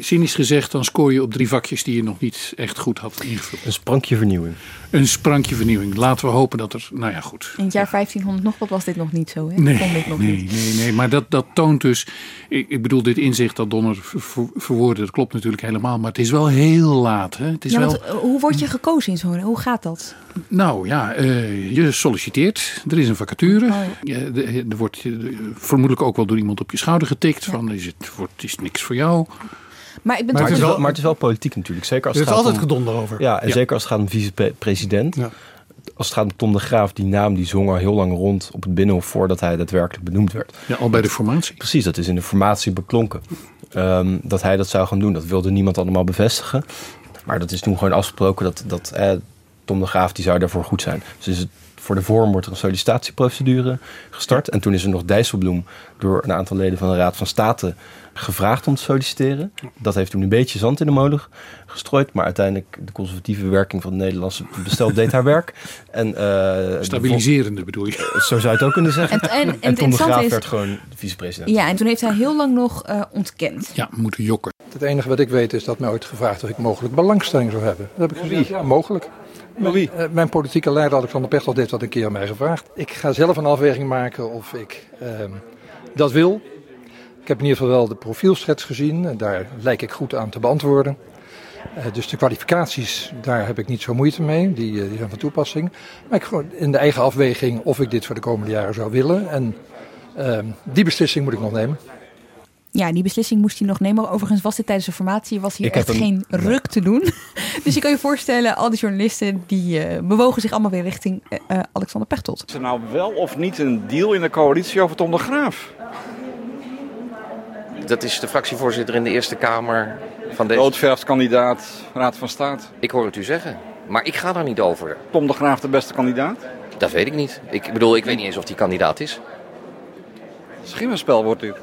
cynisch gezegd, dan scoor je op drie vakjes die je nog niet echt goed had ingevuld. Een sprankje vernieuwing. Een sprankje vernieuwing. Laten we hopen dat er, nou ja, goed. In het jaar 1500 nog wat was dit nog niet zo, hè? Nee, nog nee, niet. nee, nee. Maar dat, dat toont dus, ik, ik bedoel, dit inzicht dat Donner ver, verwoordde, dat klopt natuurlijk helemaal. Maar het is wel heel laat, hè? Het is ja, wel... want, uh, hoe word je gekozen in zo'n, hoe gaat dat? Nou ja, uh, je solliciteert, er is een vacature. Oh, ja. Er, er wordt je, vermoedelijk ook wel door iemand op je schouder getikt van, is het wordt, is niks voor jou. Maar, ik ben maar, het is wel, maar het is wel politiek natuurlijk. Zeker als er het is gaat altijd om, gedonder over. Ja, en ja. zeker als het gaat om vicepresident. Ja. Als het gaat om Tom de Graaf, die naam die zong al heel lang rond op het Binnenhof voordat hij daadwerkelijk benoemd werd. Ja, al bij de formatie. Precies, dat is in de formatie beklonken. Um, dat hij dat zou gaan doen, dat wilde niemand allemaal bevestigen. Maar dat is toen gewoon afgesproken dat, dat eh, Tom de Graaf die zou daarvoor goed zijn. Dus is het voor de vorm wordt er een sollicitatieprocedure gestart. En toen is er nog Dijsselbloem door een aantal leden van de Raad van State gevraagd om te solliciteren. Dat heeft toen een beetje zand in de molen gestrooid. Maar uiteindelijk de conservatieve werking van het Nederlandse bestel deed haar werk. En, uh, Stabiliserende bedoel je? Zo zou je het ook kunnen zeggen. En, en, en, en Tom de Graaf is, werd gewoon vicepresident. Ja, en toen heeft hij heel lang nog uh, ontkend. Ja, moeten jokken. Het enige wat ik weet is dat mij ooit gevraagd of ik mogelijk belangstelling zou hebben. Dat heb ik gezegd, ja, mogelijk. Mijn, uh, mijn politieke leider Alexander Pechtold heeft dat een keer aan mij gevraagd. Ik ga zelf een afweging maken of ik uh, dat wil. Ik heb in ieder geval wel de profielschets gezien. En daar lijk ik goed aan te beantwoorden. Uh, dus de kwalificaties, daar heb ik niet zo moeite mee. Die, die zijn van toepassing. Maar ik gewoon in de eigen afweging of ik dit voor de komende jaren zou willen. En die beslissing moet ik nog nemen. Ja, die beslissing moest hij nog nemen. Overigens was dit tijdens de formatie was hier Ik echt geen ruk te doen. *laughs* dus je kan je voorstellen, al die journalisten die uh, bewogen zich allemaal weer richting uh, Alexander Pechtold. Is er nou wel of niet een deal in de coalitie over Tom de Graaf? Dat is de fractievoorzitter in de Eerste Kamer van deze... Roodverfskandidaat, Raad van State. Ik hoor het u zeggen, maar ik ga daar niet over. Tom de Graaf de beste kandidaat? Dat weet ik niet. Ik bedoel, ik weet niet eens of die kandidaat is. Schimmerspel wordt dit.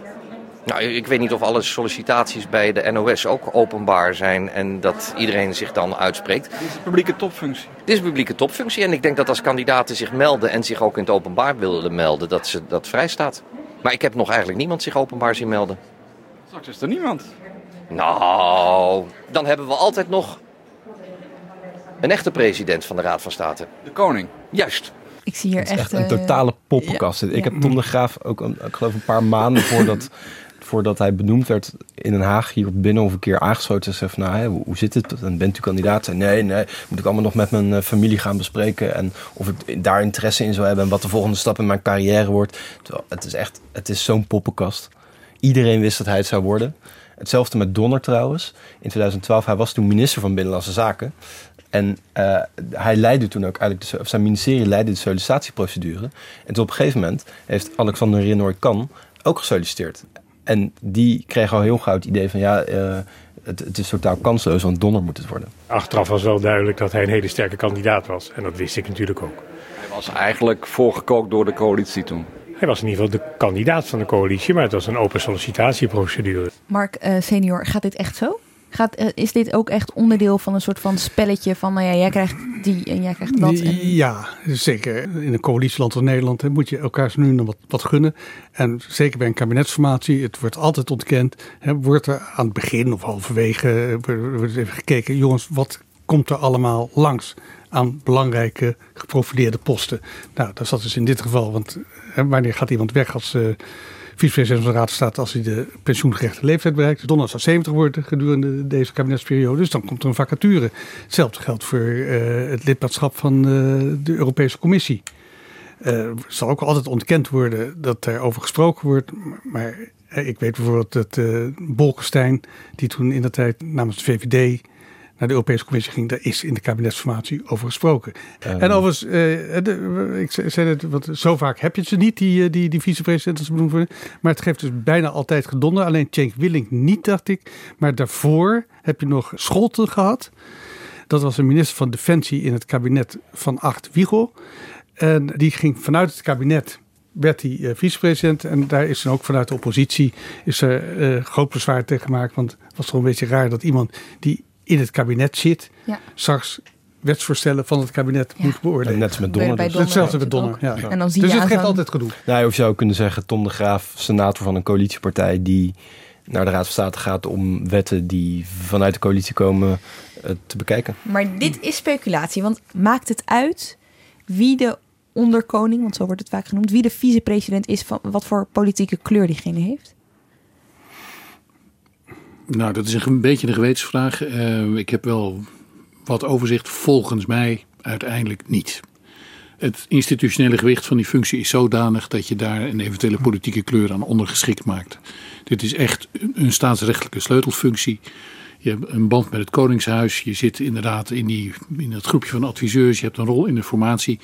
Nou, ik weet niet of alle sollicitaties bij de NOS ook openbaar zijn en dat iedereen zich dan uitspreekt. Dit is een publieke topfunctie. Dit is een publieke topfunctie en ik denk dat als kandidaten zich melden en zich ook in het openbaar willen melden, dat ze dat vrij staat. Maar ik heb nog eigenlijk niemand zich openbaar zien melden. Straks is er niemand. Nou, dan hebben we altijd nog een echte president van de Raad van State. De koning. Juist. Ik zie hier echt, echt een uh, totale poppenkast. ja, Ik ja. heb Tom de Graaf ook, een, ik geloof een paar maanden voordat, *laughs* voordat hij benoemd werd in Den Haag hier op keer aangesloten. En zei van, nou, hoe, zit het? En bent u kandidaat? Nee, nee, moet ik allemaal nog met mijn uh, familie gaan bespreken. En of ik daar interesse in zou hebben en wat de volgende stap in mijn carrière wordt. Het is echt, het is zo'n poppenkast. Iedereen wist dat hij het zou worden. Hetzelfde met Donner trouwens. In 2012, hij was toen minister van Binnenlandse Zaken. En uh, hij leidde toen ook eigenlijk, de, of zijn ministerie leidde de sollicitatieprocedure. En op een gegeven moment heeft Alexander Renoy Kan ook gesolliciteerd. En die kreeg al heel gauw het idee van ja, uh, het, het, is totaal kansloos, want Donner moet het worden. Achteraf was wel duidelijk dat hij een hele sterke kandidaat was. En dat wist ik natuurlijk ook. Hij was eigenlijk voorgekookt door de coalitie toen. Hij was in ieder geval de kandidaat van de coalitie, maar het was een open sollicitatieprocedure. Mark uh, senior, gaat dit echt zo? Uh, is dit ook echt onderdeel van een soort van spelletje van, nou ja, jij krijgt die en jij krijgt dat? Ja, zeker. In een coalitieland als Nederland moet je elkaar nu nog wat, wat gunnen. En zeker bij een kabinetsformatie, het wordt altijd ontkend. Hè, wordt er aan het begin of halverwege wordt even gekeken, jongens, wat komt er allemaal langs aan belangrijke geprofileerde posten? Nou, dat dat dus in dit geval, want wanneer gaat iemand weg als... Uh, vicepresident van de Raad State als hij de pensioengerechte leeftijd bereikt. Donald zou 70 worden gedurende deze kabinetsperiode. Dus dan komt er een vacature. Hetzelfde geldt voor uh, het lidmaatschap van uh, de Europese Commissie. Uh, zal ook altijd ontkend worden dat er over gesproken wordt. Maar ik weet bijvoorbeeld dat Bolkestein, die toen in de tijd namens de VVD naar de Europese Commissie ging, daar is in de kabinetsformatie over gesproken. Um. En overigens, uh, de, ik zei het, want zo vaak heb je ze niet, die, die, die vicepresident als benoemd worden. Maar het geeft dus bijna altijd gedonder. Alleen Cenk Willink niet, dacht ik. Maar daarvoor heb je nog Scholten gehad. Dat was een minister van Defensie in het kabinet van Acht Wiegel. En die ging vanuit het kabinet werd hij uh, vicepresident. En daar is dan ook vanuit de oppositie is er uh, groot bezwaar tegen gemaakt. Want het was toch een beetje raar dat iemand die in het kabinet zit, ja. straks wetsvoorstellen van het kabinet moet beoordelen. Net als met Donner. Dus. Donner Hetzelfde met Donner. Ja. En dan zie dus je het geeft altijd gedoe. Nou, of je zou kunnen zeggen, Tom de Graaf, senator van een coalitiepartij die naar de Raad van State gaat om wetten die vanuit de coalitie komen eh, te bekijken. Maar dit is speculatie, want maakt het uit wie de onderkoning, want zo wordt het vaak genoemd, wie de vicepresident is, van wat voor politieke kleur diegene heeft? Nou, dat is een beetje een gewetensvraag. Eh, ik heb wel wat overzicht. Volgens mij uiteindelijk niet. Het institutionele gewicht van die functie is zodanig dat je daar een eventuele politieke kleur aan ondergeschikt maakt. Dit is echt een staatsrechtelijke sleutelfunctie. Je hebt een band met het Koningshuis. Je zit inderdaad in, die, in dat groepje van adviseurs. Je hebt een rol in de formatie.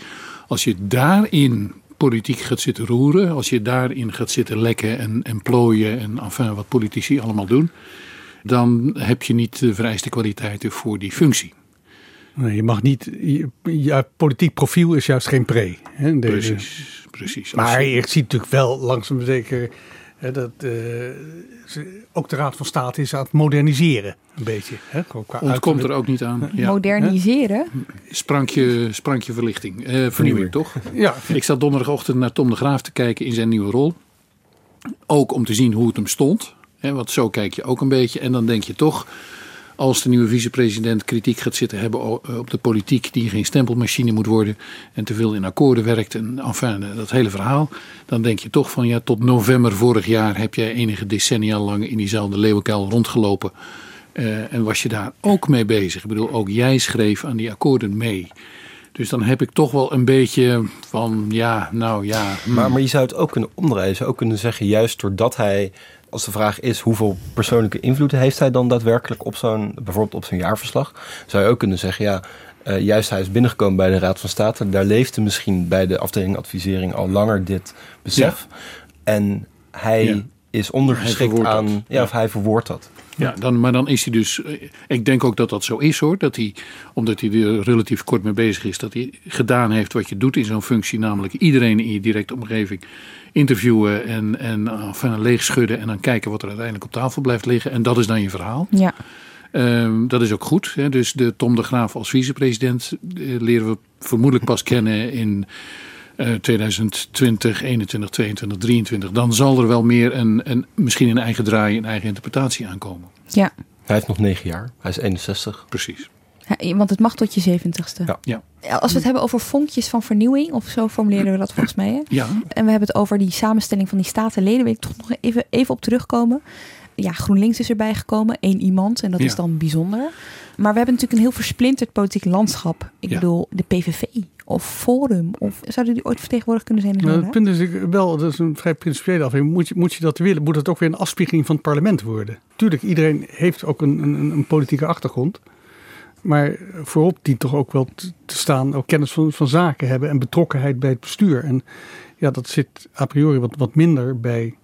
Als je daarin politiek gaat zitten roeren. Als je daarin gaat zitten lekken en, en plooien. En enfin, wat politici allemaal doen. Dan heb je niet de vereiste kwaliteiten voor die functie. Nee, je mag niet. Je, je politiek profiel is juist geen pre. Hè. Precies, precies. Maar je ziet natuurlijk wel langzaam zeker. Hè, dat, eh, ze- ook de Raad van State is aan het moderniseren. Een beetje. Hè, gewoon qua Ontkomt er ook niet aan. Ja. Moderniseren? Sprankje, sprankje verlichting. Eh, vernieuwing, toch? Ja. Ik zat donderdagochtend naar Tom de Graaf te kijken in zijn nieuwe rol. Ook om te zien hoe het hem stond. Hè, want zo kijk je ook een beetje. En dan denk je toch, als de nieuwe vicepresident kritiek gaat zitten hebben eh, op de politiek, die geen stempelmachine moet worden en te veel in akkoorden werkt en enfin, eh, dat hele verhaal. Dan denk je toch van ja, tot november vorig jaar heb jij enige decennia lang in diezelfde leeuwenkuil rondgelopen. Eh, en was je daar ook mee bezig? Ik bedoel, ook jij schreef aan die akkoorden mee. Dus dan heb ik toch wel een beetje van, ja, nou ja. hmm. Maar, maar je zou het ook kunnen omdraaien. Je zou ook kunnen zeggen, juist doordat hij, als de vraag is hoeveel persoonlijke invloed heeft hij dan daadwerkelijk op zo'n, bijvoorbeeld op zo'n jaarverslag, zou je ook kunnen zeggen, ja, eh, juist hij is binnengekomen bij de Raad van State. Daar leefde misschien bij de afdeling advisering al langer dit besef. En hij Ja. is ondergeschikt aan, Ja. of hij verwoordt dat. Ja, dan, maar dan is hij dus. eh, Ik denk ook dat dat zo is hoor. Dat hij, omdat hij er relatief kort mee bezig is, dat hij gedaan heeft wat je doet in zo'n functie. Namelijk iedereen in je directe omgeving interviewen en, en enfin, leeg schudden. En dan kijken wat er uiteindelijk op tafel blijft liggen. En dat is dan je verhaal. Ja. Ehm, dat is ook goed. Hè? Dus de Tom de Graaf als vicepresident eh, leren we vermoedelijk pas kennen in eh 2020, 21, 22, 23. Dan zal er wel meer een, een, misschien een eigen draai, een eigen interpretatie aankomen. Ja. Hij heeft nog negen jaar. Hij is 61. Precies. Ja, Want het mag tot je zeventigste. Ja. Ja. Als we het hebben over vonkjes van vernieuwing, of zo formuleren we dat volgens mij. Hè? Ja. En we hebben het over die samenstelling van die statenleden. Wil ik toch nog even, even op terugkomen. Ja, GroenLinks is erbij gekomen. één iemand. En dat Ja. is dan bijzonder. Maar we hebben natuurlijk een heel versplinterd politiek landschap. Ik Ja. bedoel, de PVV of Forum. Of zouden die ooit vertegenwoordigd kunnen zijn in Nou, het punt is ik- wel, dat is een vrij principiële afweging. Moet je, moet je dat willen? Moet het ook weer een afspiegeling van het parlement worden? Tuurlijk, iedereen heeft ook een, een, een politieke achtergrond. Maar voorop dient toch ook wel te te staan, ook kennis van, van zaken hebben en betrokkenheid bij het bestuur. En ja, dat zit a priori wat, wat minder bij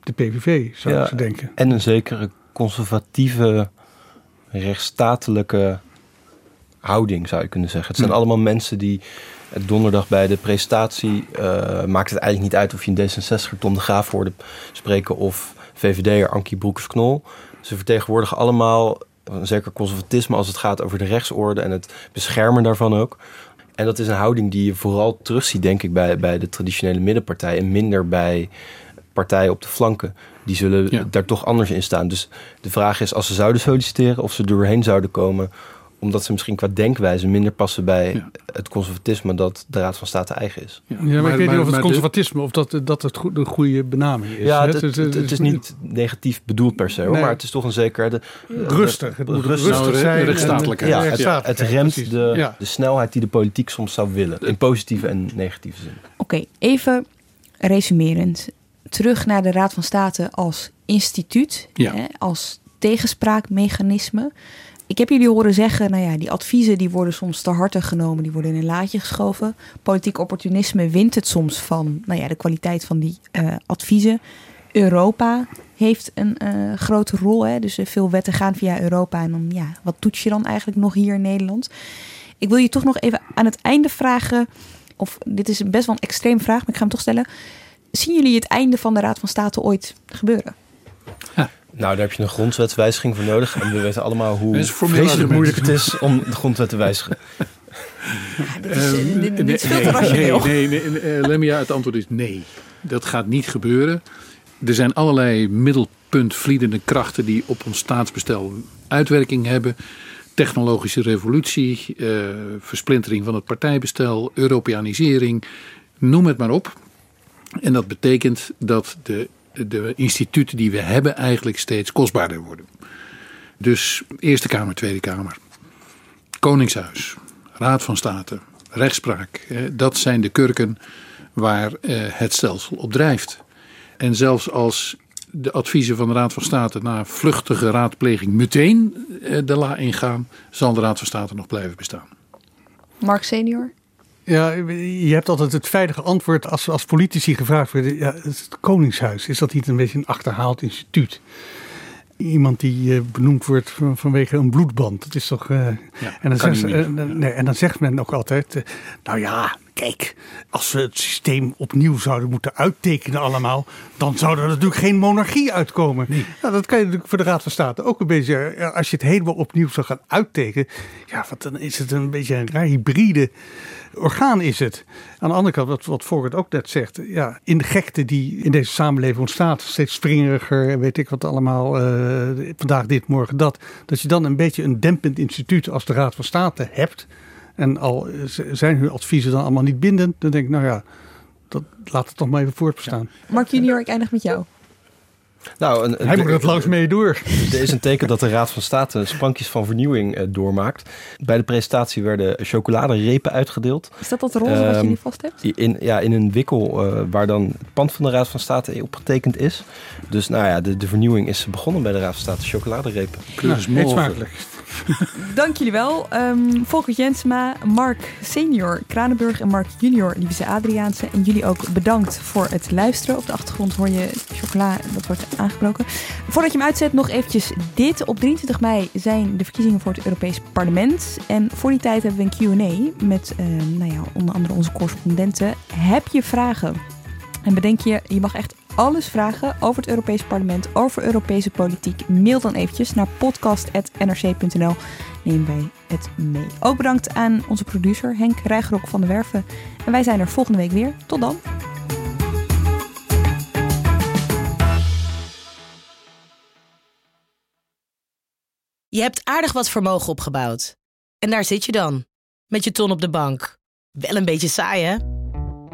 de PVV, zou ik zo denken. En een zekere conservatieve, rechtsstatelijke houding, zou je kunnen zeggen. Het zijn Hm. allemaal mensen die eh, donderdag bij de presentatie... eh, maakt het eigenlijk niet uit of je een D66er Tom de Graaf hoorde spreken... of VVD'er Ankie Broekers-Knol. Ze vertegenwoordigen allemaal een zeker conservatisme... als het gaat over de rechtsorde en het beschermen daarvan ook. En dat is een houding die je vooral terugziet, denk ik... bij, bij de traditionele middenpartij en minder bij partijen op de flanken. Die zullen daar toch anders in staan. Dus de vraag is, als ze zouden solliciteren... of ze doorheen zouden komen omdat ze misschien qua denkwijze minder passen bij het conservatisme dat de Raad van State eigen is. Ja, maar, ik weet niet of het conservatisme of dat, dat het go- de goede benaming is. Ja, het, het, het is niet negatief bedoeld per se, hoor, Nee. maar het is toch een zeker... De, de- Rustig, het moet rustig, rustig zijn en- rechtsstatelijkheid. Ja, het, remt de, Ja. de snelheid die de politiek soms zou willen. In positieve en negatieve zin. Oké, even resumerend. Terug naar de Raad van State als instituut, Ja. hè, als tegenspraakmechanisme. Ik heb jullie horen zeggen, nou ja, die adviezen die worden soms te harte genomen, die worden in een laadje geschoven. Politiek opportunisme wint het soms van, nou ja, de kwaliteit van die eh, adviezen. Europa heeft een eh, grote rol, hè, dus veel wetten gaan via Europa en dan, ja, wat toets je dan eigenlijk nog hier in Nederland? Ik wil je toch nog even aan het einde vragen, of dit is best wel een extreem vraag, maar ik ga hem toch stellen. Zien jullie het einde van de Raad van State ooit gebeuren? Nou, daar heb je een grondwetswijziging voor nodig. En we weten allemaal hoe vreselijk moeilijk het is om de grondwet te wijzigen. Nee, nee, nee, eh, Lemia, het antwoord is nee. Dat gaat niet gebeuren. Er zijn allerlei middelpuntvliedende krachten die op ons staatsbestel uitwerking hebben. Technologische revolutie, eh, versplintering van het partijbestel, Europeanisering, noem het maar op. En dat betekent dat de, de instituten die we hebben eigenlijk steeds kostbaarder worden. Dus Eerste Kamer, Tweede Kamer, Koningshuis, Raad van State, rechtspraak. Dat zijn de kurken waar eh, het stelsel op drijft. En zelfs als de adviezen van de Raad van State na vluchtige raadpleging meteen eh, de la ingaan, zal de Raad van State nog blijven bestaan. Mark senior? Ja, je hebt altijd het veilige antwoord als, als politici gevraagd worden. Ja, het Koningshuis, is dat niet een beetje een achterhaald instituut? Iemand die eh, benoemd wordt van- vanwege een bloedband. Dat is toch. eh, en, dan zegt, eh, nee, en dan zegt men ook altijd. nou ja, kijk, als we het systeem opnieuw zouden moeten uittekenen allemaal. dan zou er natuurlijk geen monarchie uitkomen. Nou, dat kan je natuurlijk voor de Raad van State ook een beetje. Als je het helemaal opnieuw zou gaan uittekenen. ja, wat, dan is het een beetje een raar hybride orgaan is het. Aan de andere kant, wat, wat ook net zegt, ja, in de gekte die in deze samenleving ontstaat, steeds springeriger en weet ik wat allemaal, eh, vandaag dit, morgen dat, dat je dan een beetje een dempend instituut als de Raad van State hebt. En al zijn hun adviezen dan allemaal niet bindend, dan denk ik, nou ja, dat, laat het toch maar even voortbestaan. Mark junior, ik eindig met jou. Nou, een, Hij moet het langs mee door. *laughs* Er is een teken dat de Raad van State sprankjes van vernieuwing eh, doormaakt. Bij de presentatie werden chocoladerepen uitgedeeld. Is dat dat roze wat je Ehm, nu vast hebt? In, ja, in een wikkel eh, waar dan het pand van de Raad van State op getekend is. Dus nou ja, de, de vernieuwing is begonnen bij de Raad van State. Chocoladerepen. Nou, eet smakelijk. Dank jullie wel. Volkert Jensma, Mark senior Kranenburg en Mark junior Lieve Adriaanse. En jullie ook bedankt voor het luisteren. Op de achtergrond hoor je chocola, dat wordt aangebroken. Voordat je hem uitzet, nog eventjes dit. Op 23 mei zijn de verkiezingen voor het Europees Parlement. En voor die tijd hebben we een Q&A met ehm, nou ja, onder andere onze correspondenten. Heb je vragen? En bedenk je, je mag echt alles vragen over het Europees Parlement, over Europese politiek. Mail dan eventjes naar podcast.nrc.nl. Neem wij het mee. Ook bedankt aan onze producer Henk Rijgerok van de Werven. En wij zijn er volgende week weer. Tot dan. Je hebt aardig wat vermogen opgebouwd. En daar zit je dan, met je ton op de bank. Wel een beetje saai, hè?